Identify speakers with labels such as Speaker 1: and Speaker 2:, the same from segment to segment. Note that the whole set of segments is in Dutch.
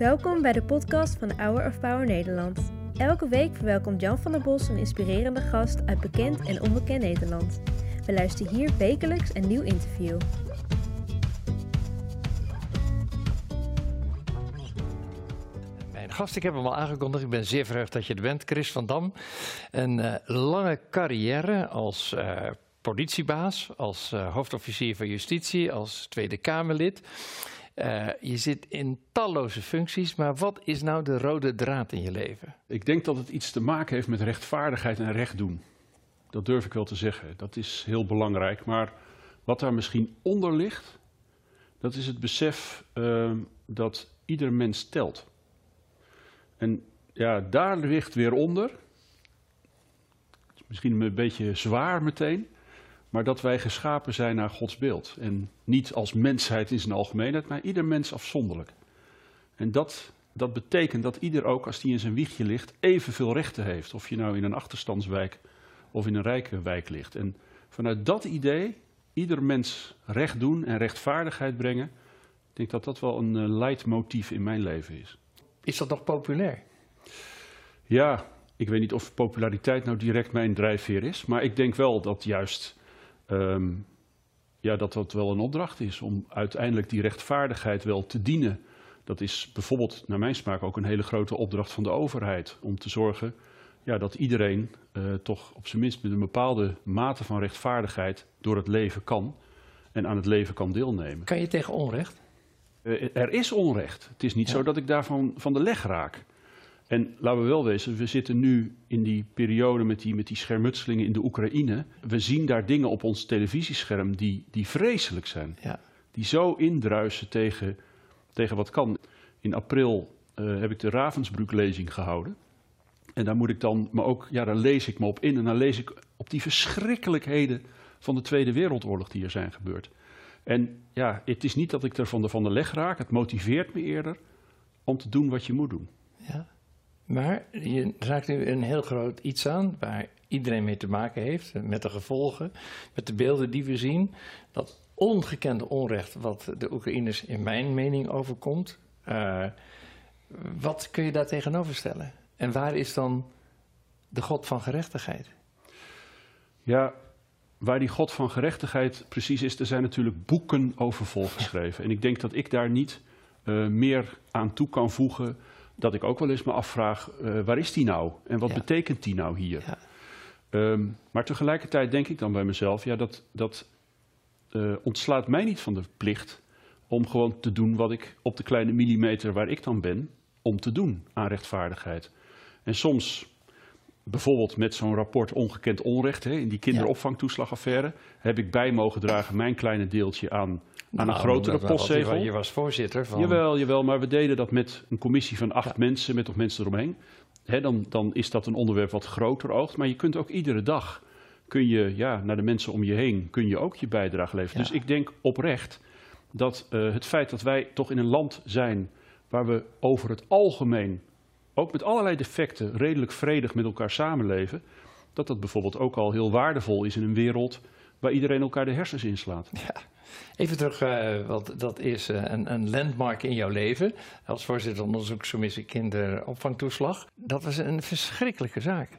Speaker 1: Welkom bij de podcast van Hour of Power Nederland. Elke week verwelkomt Jan van der Bos een inspirerende gast uit bekend en onbekend Nederland. We luisteren hier wekelijks een nieuw interview.
Speaker 2: Mijn gast, ik heb hem al aangekondigd. Ik ben zeer verheugd dat je er bent. Chris van Dam. Een eh, lange carrière als eh, politiebaas, als eh, hoofdofficier van justitie, als Tweede Kamerlid. Eh, je zit in talloze functies, maar wat is nou de rode draad in je leven?
Speaker 3: Ik denk dat het iets te maken heeft met rechtvaardigheid en recht doen. Dat durf ik wel te zeggen. Dat is heel belangrijk. Maar wat daar misschien onder ligt, dat is het besef uh, dat ieder mens telt. En ja, daar ligt weer onder, misschien een beetje zwaar meteen, maar dat wij geschapen zijn naar Gods beeld. En niet als mensheid in zijn algemeenheid, maar ieder mens afzonderlijk. En dat, dat betekent dat ieder ook, als die in zijn wiegje ligt, evenveel rechten heeft. Of je nou in een achterstandswijk of in een rijke wijk ligt. En vanuit dat idee, ieder mens recht doen en rechtvaardigheid brengen, ik denk dat dat wel een uh, leidmotief in mijn leven is.
Speaker 2: Is dat nog populair?
Speaker 3: Ja, ik weet niet of populariteit nou direct mijn drijfveer is, maar ik denk wel dat juist um, ja, dat dat wel een opdracht is om uiteindelijk die rechtvaardigheid wel te dienen. Dat is bijvoorbeeld, naar mijn smaak, ook een hele grote opdracht van de overheid. Om te zorgen ja, dat iedereen uh, toch op zijn minst met een bepaalde mate van rechtvaardigheid door het leven kan en aan het leven kan deelnemen.
Speaker 2: Kan je tegen onrecht?
Speaker 3: Uh, er is onrecht. Het is niet ja. zo dat ik daarvan van de leg raak. En laten we wel wezen, we zitten nu in die periode met die, met die schermutselingen in de Oekraïne. We zien daar dingen op ons televisiescherm die, die vreselijk zijn. Ja. Die zo indruisen tegen, tegen wat kan. In april uh, heb ik de Ravensbrück-lezing gehouden. En daar moet ik dan, maar ook, ja, daar lees ik me op in. En dan lees ik op die verschrikkelijkheden van de Tweede Wereldoorlog die er zijn gebeurd. En ja, het is niet dat ik er van de, van de leg raak. Het motiveert me eerder om te doen wat je moet doen.
Speaker 2: Ja. Maar je raakt nu een heel groot iets aan waar iedereen mee te maken heeft, met de gevolgen, met de beelden die we zien. Dat ongekende onrecht wat de Oekraïners in mijn mening overkomt. Uh, wat kun je daar tegenover stellen? En waar is dan de God van gerechtigheid?
Speaker 3: Ja, waar die God van gerechtigheid precies is, er zijn natuurlijk boeken over volgeschreven. En ik denk dat ik daar niet uh, meer aan toe kan voegen dat ik ook wel eens me afvraag, uh, waar is die nou? En wat ja. betekent die nou hier? Ja. Um, maar tegelijkertijd denk ik dan bij mezelf, ja, dat, dat uh, ontslaat mij niet van de plicht om gewoon te doen wat ik op de kleine millimeter waar ik dan ben, om te doen aan rechtvaardigheid. En soms, bijvoorbeeld met zo'n rapport ongekend onrecht, hè, in die kinderopvangtoeslagaffaire, heb ik bij mogen dragen mijn kleine deeltje aan aan
Speaker 2: nou,
Speaker 3: een grotere postzegel.
Speaker 2: Je, was voorzitter van...
Speaker 3: Jawel, jawel, maar we deden dat met een commissie van acht ja. mensen, met nog mensen eromheen. He, dan, dan is dat een onderwerp wat groter oogt. Maar je kunt ook iedere dag, kun je, ja, naar de mensen om je heen, kun je ook je bijdrage leveren. Ja. Dus ik denk oprecht dat uh, het feit dat wij toch in een land zijn waar we over het algemeen, ook met allerlei defecten, redelijk vredig met elkaar samenleven, dat dat bijvoorbeeld ook al heel waardevol is in een wereld waar iedereen elkaar de hersens inslaat.
Speaker 2: Ja. Even terug, uh, want dat is uh, een, een, landmark in jouw leven. Als voorzitter onderzoekscommissie kinderopvangtoeslag. Dat was een verschrikkelijke zaak.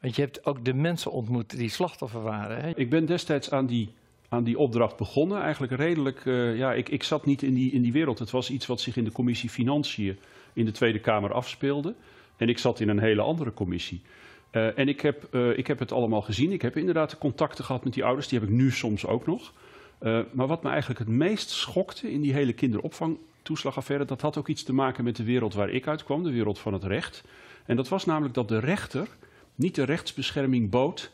Speaker 2: Want je hebt ook de mensen ontmoet die slachtoffer waren. Hè?
Speaker 3: Ik ben destijds aan die, aan die opdracht begonnen. Eigenlijk redelijk, uh, ja, ik, ik zat niet in die, in die wereld. Het was iets wat zich in de commissie Financiën in de Tweede Kamer afspeelde. En ik zat in een hele andere commissie. Uh, en ik heb, uh, ik heb het allemaal gezien. Ik heb inderdaad contacten gehad met die ouders. Die heb ik nu soms ook nog. Uh, maar wat me eigenlijk het meest schokte in die hele kinderopvangtoeslagaffaire, dat had ook iets te maken met de wereld waar ik uitkwam, de wereld van het recht. En dat was namelijk dat de rechter niet de rechtsbescherming bood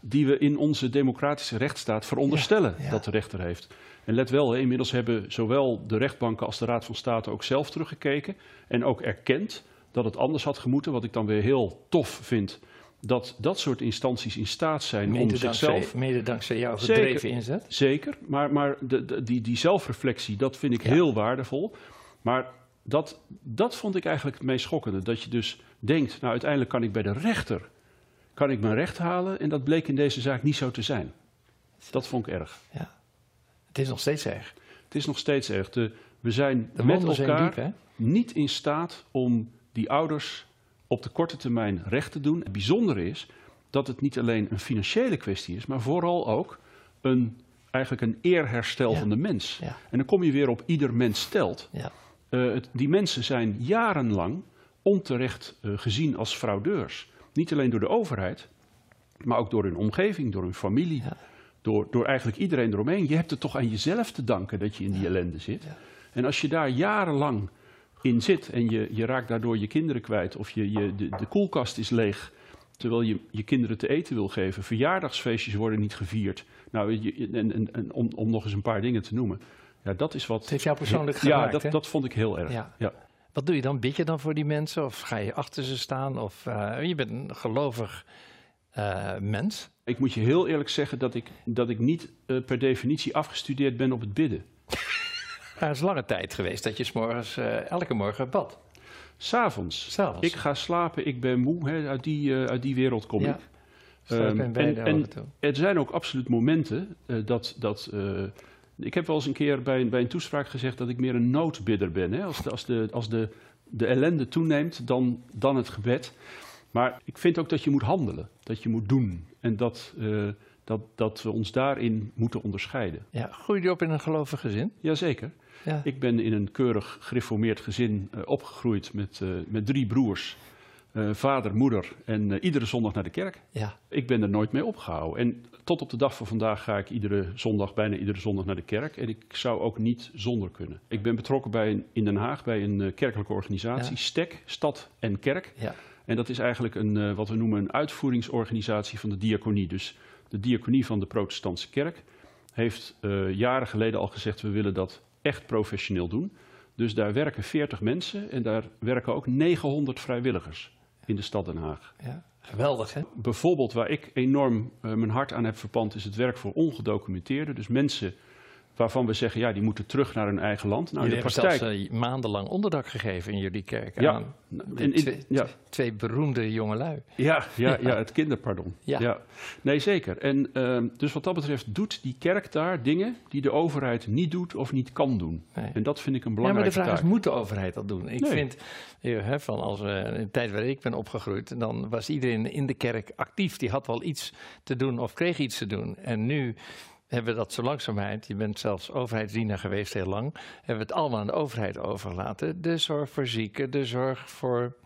Speaker 3: die we in onze democratische rechtsstaat veronderstellen ja, ja. dat de rechter heeft. En let wel, inmiddels hebben zowel de rechtbanken als de Raad van State ook zelf teruggekeken en ook erkend dat het anders had gemoeten, wat ik dan weer heel tof vind dat dat soort instanties in staat zijn
Speaker 2: mede
Speaker 3: om
Speaker 2: dankzij,
Speaker 3: zichzelf...
Speaker 2: Mede dankzij jouw gedreven
Speaker 3: zeker,
Speaker 2: inzet?
Speaker 3: Zeker, maar, maar de, de, die, die zelfreflectie, dat vind ik ja. heel waardevol. Maar dat, dat vond ik eigenlijk het meest schokkende. Dat je dus denkt, nou uiteindelijk kan ik bij de rechter kan ik mijn recht halen. En dat bleek in deze zaak niet zo te zijn. Dat vond ik erg.
Speaker 2: Ja. Het is nog steeds erg.
Speaker 3: Het is nog steeds erg. De, we zijn
Speaker 2: De
Speaker 3: met
Speaker 2: zijn
Speaker 3: elkaar
Speaker 2: diep,
Speaker 3: niet in staat om die ouders op de korte termijn recht te doen. Het bijzondere is dat het niet alleen een financiële kwestie is, maar vooral ook een, eigenlijk een eerherstel
Speaker 2: Ja.
Speaker 3: van de mens.
Speaker 2: Ja.
Speaker 3: En dan kom je weer op ieder mens stelt.
Speaker 2: Ja.
Speaker 3: Eh, het, die mensen zijn jarenlang onterecht eh, gezien als fraudeurs. Niet alleen door de overheid, maar ook door hun omgeving, door hun familie,
Speaker 2: Ja.
Speaker 3: Door, door eigenlijk iedereen eromheen. Je hebt het toch aan jezelf te danken dat je in die ellende zit.
Speaker 2: Ja.
Speaker 3: En als je daar jarenlang in zit en je, je raakt daardoor je kinderen kwijt of je, je, de, de koelkast is leeg terwijl je je kinderen te eten wil geven, verjaardagsfeestjes worden niet gevierd. Nou, je, en, en, en om, om nog eens een paar dingen te noemen. Ja, dat is wat.
Speaker 2: Het heeft jou persoonlijk
Speaker 3: ja,
Speaker 2: geraakt,
Speaker 3: dat,
Speaker 2: hè?
Speaker 3: dat vond ik heel erg.
Speaker 2: Ja.
Speaker 3: Ja.
Speaker 2: Wat doe je dan? Bid je dan voor die mensen? Of ga je achter ze staan? Of eh, je bent een gelovig eh, mens.
Speaker 3: Ik moet je heel eerlijk zeggen dat ik, dat ik niet eh, per definitie afgestudeerd ben op het bidden.
Speaker 2: Het is lange tijd geweest dat je 's morgens eh, elke morgen bad.
Speaker 3: S'avonds.
Speaker 2: S'avonds.
Speaker 3: Ik ga slapen, ik ben moe, hè, uit, die, uit die wereld kom
Speaker 2: Ja.
Speaker 3: ik.
Speaker 2: Beide
Speaker 3: en- en-. Er zijn ook absoluut momenten dat. dat ik heb wel eens een keer bij, een- bij een toespraak gezegd dat ik meer een noodbidder ben. Hè? Als, de, als, de, als de, de ellende toeneemt, dan, dan het gebed. Maar ik vind ook dat je moet handelen, dat je moet doen. En dat, eh, dat, dat we ons daarin moeten onderscheiden.
Speaker 2: Ja, groei je op in een gelovig gezin?
Speaker 3: Jazeker.
Speaker 2: Ja.
Speaker 3: Ik ben in een keurig gereformeerd gezin eh, opgegroeid met, eh, met drie broers. vader, moeder en iedere zondag naar de kerk.
Speaker 2: ja.
Speaker 3: Ik ben er nooit mee opgehouden. En tot op de dag van vandaag ga ik iedere zondag, bijna iedere zondag naar de kerk. En ik zou ook niet zonder kunnen. Ik ben betrokken bij een, in Den Haag bij een kerkelijke organisatie,
Speaker 2: Ja.
Speaker 3: STEK, Stad en Kerk.
Speaker 2: ja.
Speaker 3: En dat is eigenlijk een, eh, wat we noemen een uitvoeringsorganisatie van de diaconie. Dus de diaconie van de protestantse kerk heeft eh, jaren geleden al gezegd... we willen dat echt professioneel doen. Dus daar werken 40 mensen en daar werken ook 900 vrijwilligers in de stad Den Haag.
Speaker 2: ja. Geweldig, hè?
Speaker 3: Bijvoorbeeld waar ik enorm eh, mijn hart aan heb verpand, is het werk voor ongedocumenteerden. Dus mensen waarvan we zeggen, ja, die moeten terug naar hun eigen land. Nou, in de
Speaker 2: hebben
Speaker 3: praktijk.
Speaker 2: zelfs eh, maandenlang onderdak gegeven in jullie kerk.
Speaker 3: Ja.
Speaker 2: aan
Speaker 3: in- in-
Speaker 2: twee,
Speaker 3: ja.
Speaker 2: twee beroemde jongelui.
Speaker 3: Ja, ja, ja, het kinderpardon.
Speaker 2: Ja.
Speaker 3: Ja. Nee, zeker. En ehm, dus wat dat betreft doet die kerk daar dingen die de overheid niet doet of niet kan doen.
Speaker 2: Nee.
Speaker 3: En dat vind ik een
Speaker 2: Ja, maar
Speaker 3: belangrijke
Speaker 2: de vraag
Speaker 3: taak.
Speaker 2: is, moet de overheid dat doen? Ik
Speaker 3: Nee.
Speaker 2: vind, eh, van als we, in de tijd waar ik ben opgegroeid, dan was iedereen in de kerk actief. Die had wel iets te doen of kreeg iets te doen. En nu hebben we dat zo langzamerhand, je bent zelfs overheidsdienaar geweest heel lang, hebben we het allemaal aan de overheid overgelaten. De zorg voor zieken, de zorg voor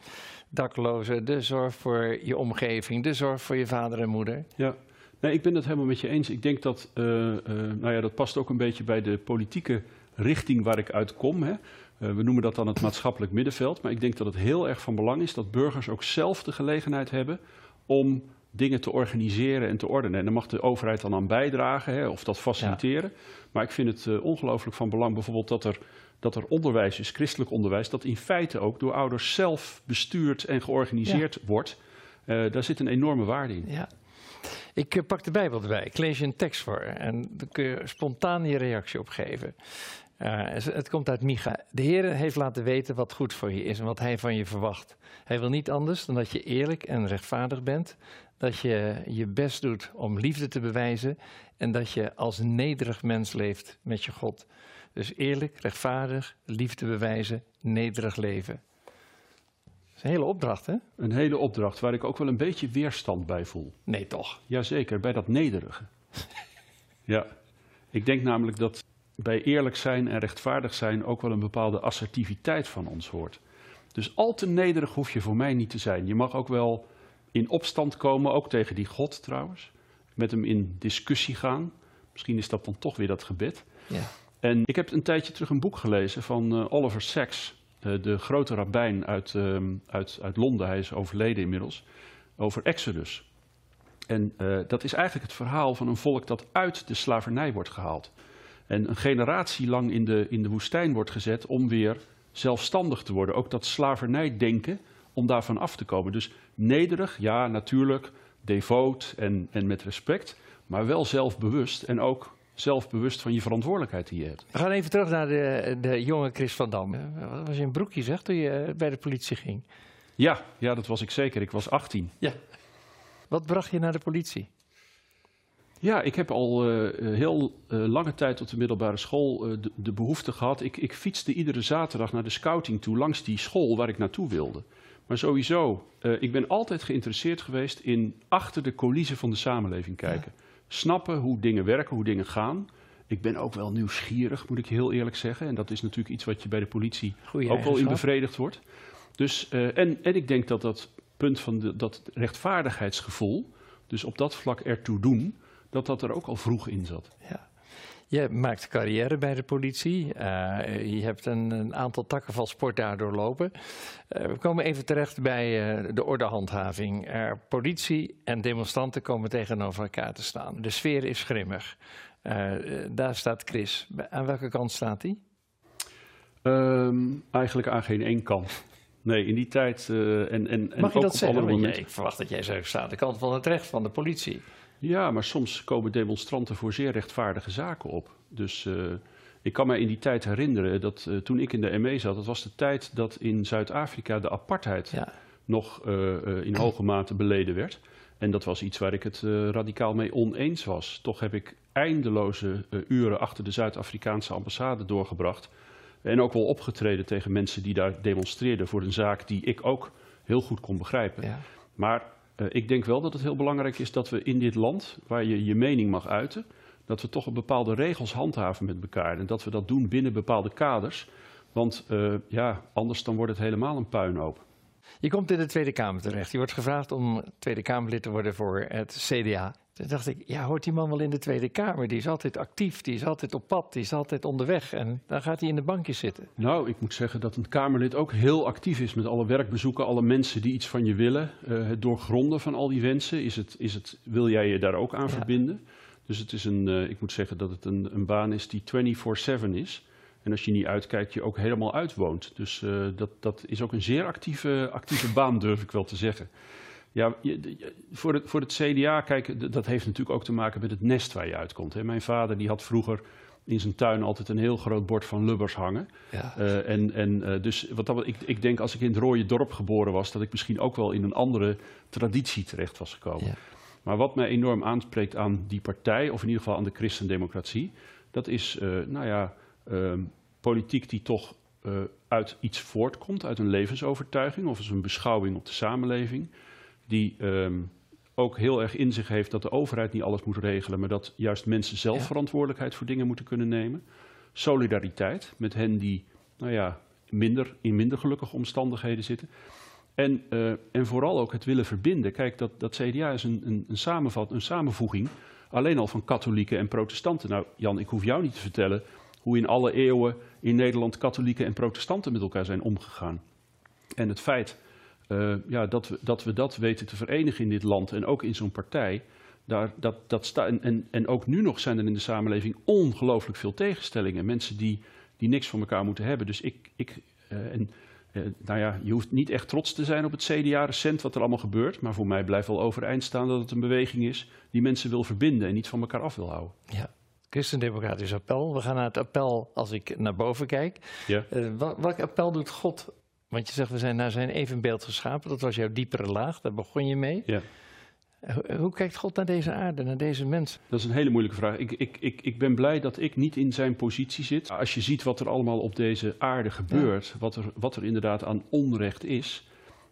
Speaker 2: daklozen, de zorg voor je omgeving, de zorg voor je vader en moeder.
Speaker 3: Ja, nee, ik ben het helemaal met je eens. Ik denk dat, eh, eh, nou ja, dat past ook een beetje bij de politieke richting waar ik uit kom. Hè. Eh, we noemen dat dan het maatschappelijk middenveld. Maar ik denk dat het heel erg van belang is dat burgers ook zelf de gelegenheid hebben om dingen te organiseren en te ordenen. En daar mag de overheid dan aan bijdragen hè, of dat faciliteren. Maar ik vind het eh, ongelooflijk van belang bijvoorbeeld dat er, dat er onderwijs is, christelijk onderwijs, dat in feite ook door ouders zelf bestuurd en georganiseerd wordt. Eh, daar zit een enorme waarde in.
Speaker 2: Ja. Ik eh, pak de Bijbel erbij. Ik lees je een tekst voor en dan kun je spontaan je reactie op geven. Het- het komt uit Micha. De Heer heeft laten weten wat goed voor je is en wat Hij van je verwacht. Hij wil niet anders dan dat je eerlijk en rechtvaardig bent, dat je je best doet om liefde te bewijzen en dat je als nederig mens leeft met je God. Dus eerlijk, rechtvaardig, liefde bewijzen, nederig leven. Dat is een hele opdracht, hè?
Speaker 3: Een hele opdracht waar ik ook wel een beetje weerstand bij voel.
Speaker 2: Nee, toch?
Speaker 3: Jazeker, bij dat nederige. ja, ik denk namelijk dat bij eerlijk zijn en rechtvaardig zijn ook wel een bepaalde assertiviteit van ons hoort. Dus al te nederig hoef je voor mij niet te zijn. Je mag ook wel in opstand komen, ook tegen die God trouwens. Met hem in discussie gaan. Misschien is dat dan toch weer dat gebed.
Speaker 2: Ja.
Speaker 3: En ik heb een tijdje terug een boek gelezen van eh, Oliver Sacks, eh, de grote rabbijn uit, ehm, uit, uit Londen. Hij is overleden inmiddels. Over Exodus. En eh, dat is eigenlijk het verhaal van een volk dat uit de slavernij wordt gehaald. En een generatie lang in de, in de woestijn wordt gezet om weer zelfstandig te worden. Ook dat slavernijdenken, om daarvan af te komen. Dus nederig, ja, natuurlijk, devoot en, en met respect, maar wel zelfbewust en ook zelfbewust van je verantwoordelijkheid die je hebt.
Speaker 2: We gaan even terug naar de, de jonge Chris van Dam. Eh, Wat was je een broekje, zeg, toen je eh, bij de politie ging?
Speaker 3: Ja, ja, dat was ik zeker. Ik was 18.
Speaker 2: Ja. Wat bracht je naar de politie?
Speaker 3: Ja, ik heb al uh, heel uh, lange tijd tot de middelbare school uh, de, de, behoefte gehad. Ik, ik, fietste iedere zaterdag naar de scouting toe langs die school waar ik naartoe wilde. Maar sowieso, ik ben altijd geïnteresseerd geweest in achter de coulissen van de samenleving kijken. Ja. Snappen hoe dingen werken, hoe dingen gaan. Ik ben ook wel nieuwsgierig, moet ik heel eerlijk zeggen. En dat is natuurlijk iets wat je bij de politie Goeie ook wel in bevredigd wordt. Dus, en, en ik denk dat dat punt van de, dat rechtvaardigheidsgevoel, dus op dat vlak ertoe doen, dat dat er ook al vroeg in zat.
Speaker 2: Ja. Je maakt carrière bij de politie. Uh, je hebt een, een, aantal takken van sport daar doorlopen. Uh, we komen even terecht bij uh, de ordehandhaving. politie en demonstranten komen tegenover elkaar te staan. De sfeer is grimmig. daar staat Chris. Aan welke kant staat hij?
Speaker 3: Um, eigenlijk aan geen één kant. Nee, in die tijd en, en,
Speaker 2: en Mag je ook dat zeggen? ik verwacht dat jij zegt, staat de kant van het recht van de politie.
Speaker 3: Ja, maar soms komen demonstranten voor zeer rechtvaardige zaken op. Dus uh, ik kan me in die tijd herinneren dat uh, toen ik in de ME zat, dat was de tijd dat in Zuid-Afrika de apartheid ja. nog uh, in hoge mate beleden werd. En dat was iets waar ik het radicaal mee oneens was. Toch heb ik eindeloze uren achter de Zuid-Afrikaanse ambassade doorgebracht. En ook wel opgetreden tegen mensen die daar demonstreerden voor een zaak die ik ook heel goed kon begrijpen. Ja. Maar uh, ik denk wel dat het heel belangrijk is dat we in dit land, waar je je mening mag uiten, dat we toch bepaalde regels handhaven met elkaar. En dat we dat doen binnen bepaalde kaders. Want uh, ja, anders dan wordt het helemaal een puinhoop.
Speaker 2: Je komt in de Tweede Kamer terecht. Je wordt gevraagd om Tweede Kamerlid te worden voor het CDA. Toen dacht ik, ja, hoort die man wel in de Tweede Kamer? Die is altijd actief, die is altijd op pad, die is altijd onderweg. En dan gaat hij in de bankjes zitten.
Speaker 3: Nou, ik moet zeggen dat een Kamerlid ook heel actief is met alle werkbezoeken, alle mensen die iets van je willen. Uh, het doorgronden van al die wensen. Is het, is het, wil jij je daar ook aan ja. verbinden? Dus het is een, uh, ik moet zeggen dat het een, een baan is die 24-7 is. En als je niet uitkijkt, je ook helemaal uitwoont. Dus uh, dat, dat is ook een zeer actieve, actieve baan, durf ik wel te zeggen. Ja, voor het, voor het CDA, kijk, dat heeft natuurlijk ook te maken met het nest waar je uitkomt. Hè. Mijn vader die had vroeger in zijn tuin altijd een heel groot bord van lubbers hangen. Ja. Uh, en, en uh, dus wat dat, ik, ik denk als ik in het rode dorp geboren was, dat ik misschien ook wel in een andere traditie terecht was gekomen. Ja. Maar wat mij enorm aanspreekt aan die partij, of in ieder geval aan de christendemocratie, dat is, uh, nou ja, ehm, politiek die toch uit iets voortkomt, uit een levensovertuiging of als een beschouwing op de samenleving die um, ook heel erg in zich heeft dat de overheid niet alles moet regelen, maar dat juist mensen zelf ja. verantwoordelijkheid voor dingen moeten kunnen nemen. Solidariteit met hen die nou ja, minder, in minder gelukkige omstandigheden zitten. En, uh, en vooral ook het willen verbinden. Kijk, dat, dat CDA is een, een, een, samenvat, een samenvoeging alleen al van katholieken en protestanten. Nou, Jan, ik hoef jou niet te vertellen hoe in alle eeuwen in Nederland katholieken en protestanten met elkaar zijn omgegaan. En het feit uh, ja, dat, we, dat we dat weten te verenigen in dit land en ook in zo'n partij. Daar, dat, dat sta, en, en, ook nu nog zijn er in de samenleving ongelooflijk veel tegenstellingen. Mensen die, die niks van elkaar moeten hebben. Dus ik, ik uh, en, uh, nou ja, je hoeft niet echt trots te zijn op het CDA recent wat er allemaal gebeurt. Maar voor mij blijft wel overeind staan dat het een beweging is die mensen wil verbinden en niet van elkaar af wil houden.
Speaker 2: Ja. Christendemocratisch appel. We gaan naar het appel als ik naar boven kijk. Ja. Uh, welk appel doet God want je zegt, we zijn naar zijn evenbeeld geschapen. Dat was jouw diepere laag, daar begon je mee. Ja. Hoe kijkt God naar deze aarde, naar deze mensen?
Speaker 3: Dat is een hele moeilijke vraag. Ik, ik, ik, ik ben blij dat ik niet in zijn positie zit. Als je ziet wat er allemaal op deze aarde gebeurt, ja. wat, er, wat er inderdaad aan onrecht is,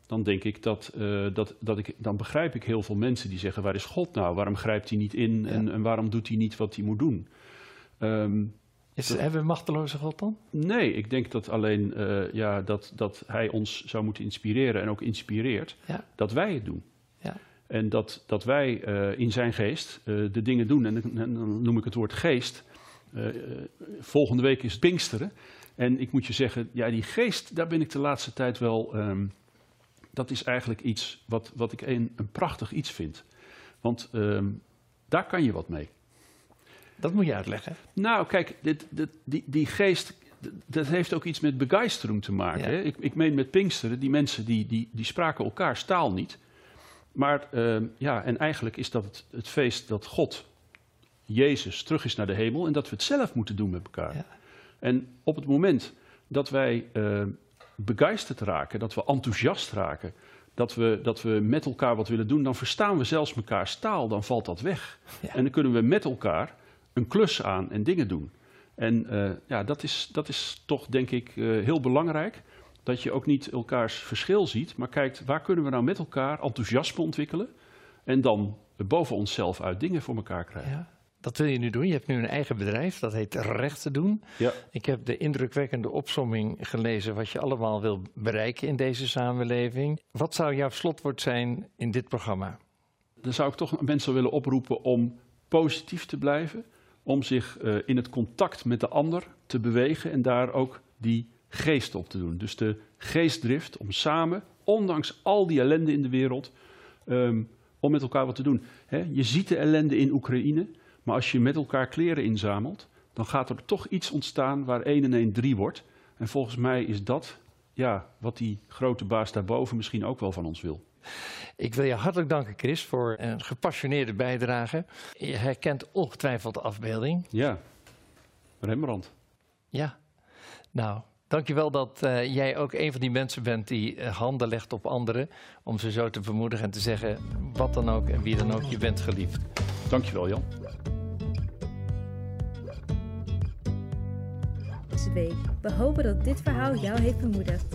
Speaker 3: dan denk ik dat, uh, dat, dat ik, dan begrijp ik heel veel mensen die zeggen, waar is God nou? Waarom grijpt hij niet in ja. en, en, waarom doet hij niet wat hij moet doen? Um,
Speaker 2: is, hebben we een machteloze God dan?
Speaker 3: Nee, ik denk dat alleen uh, ja, dat, dat hij ons zou moeten inspireren en ook inspireert ja. dat wij het doen. Ja. En dat, dat wij uh, in zijn geest uh, de dingen doen. En, en, dan noem ik het woord geest. volgende week is Pinksteren. En ik moet je zeggen, ja, die geest, daar ben ik de laatste tijd wel. Um, dat is eigenlijk iets wat, wat ik een, een prachtig iets vind. Want um, daar kan je wat mee.
Speaker 2: Dat moet je uitleggen.
Speaker 3: Nou, kijk, dit, dit, die, die geest, dat heeft ook iets met begeistering te maken. Hè? Ik, ik meen met Pinksteren, die mensen die, die, die spraken elkaar taal niet. Maar uh, ja, en eigenlijk is dat het, het, feest dat God, Jezus, terug is naar de hemel en dat we het zelf moeten doen met elkaar. Ja. En op het moment dat wij uh, begeisterd raken, dat we enthousiast raken, dat we, dat we met elkaar wat willen doen, dan verstaan we zelfs mekaars taal, dan valt dat weg.
Speaker 2: Ja.
Speaker 3: En dan kunnen we met elkaar een klus aan en dingen doen. En uh, ja, dat is, dat is toch denk ik uh, heel belangrijk. Dat je ook niet elkaars verschil ziet, maar kijkt waar kunnen we nou met elkaar enthousiasme ontwikkelen. En dan boven onszelf uit dingen voor elkaar krijgen.
Speaker 2: Ja, dat wil je nu doen. Je hebt nu een eigen bedrijf, dat heet Recht te doen.
Speaker 3: Ja.
Speaker 2: Ik heb de indrukwekkende opsomming gelezen wat je allemaal wil bereiken in deze samenleving. Wat zou jouw slotwoord zijn in dit programma?
Speaker 3: Dan zou ik toch mensen willen oproepen om positief te blijven, om zich uh, in het contact met de ander te bewegen en daar ook die geest op te doen. Dus de geestdrift om samen, ondanks al die ellende in de wereld, um, om met elkaar wat te doen. Je ziet de ellende in Oekraïne, maar als je met elkaar kleren inzamelt, dan gaat er toch iets ontstaan waar 1 en 1 3 wordt. En volgens mij is dat ja, wat die grote baas daarboven misschien ook wel van ons wil.
Speaker 2: Ik wil je hartelijk danken, Chris, voor een gepassioneerde bijdrage. Je herkent ongetwijfeld de afbeelding.
Speaker 3: Ja, Rembrandt.
Speaker 2: Ja, nou, dankjewel dat uh, jij ook een van die mensen bent die uh, handen legt op anderen. Om ze zo te bemoedigen en te zeggen, wat dan ook en wie dan ook, je bent geliefd.
Speaker 3: Dankjewel, Jan.
Speaker 1: Deze week. We hopen dat dit verhaal jou heeft bemoedigd.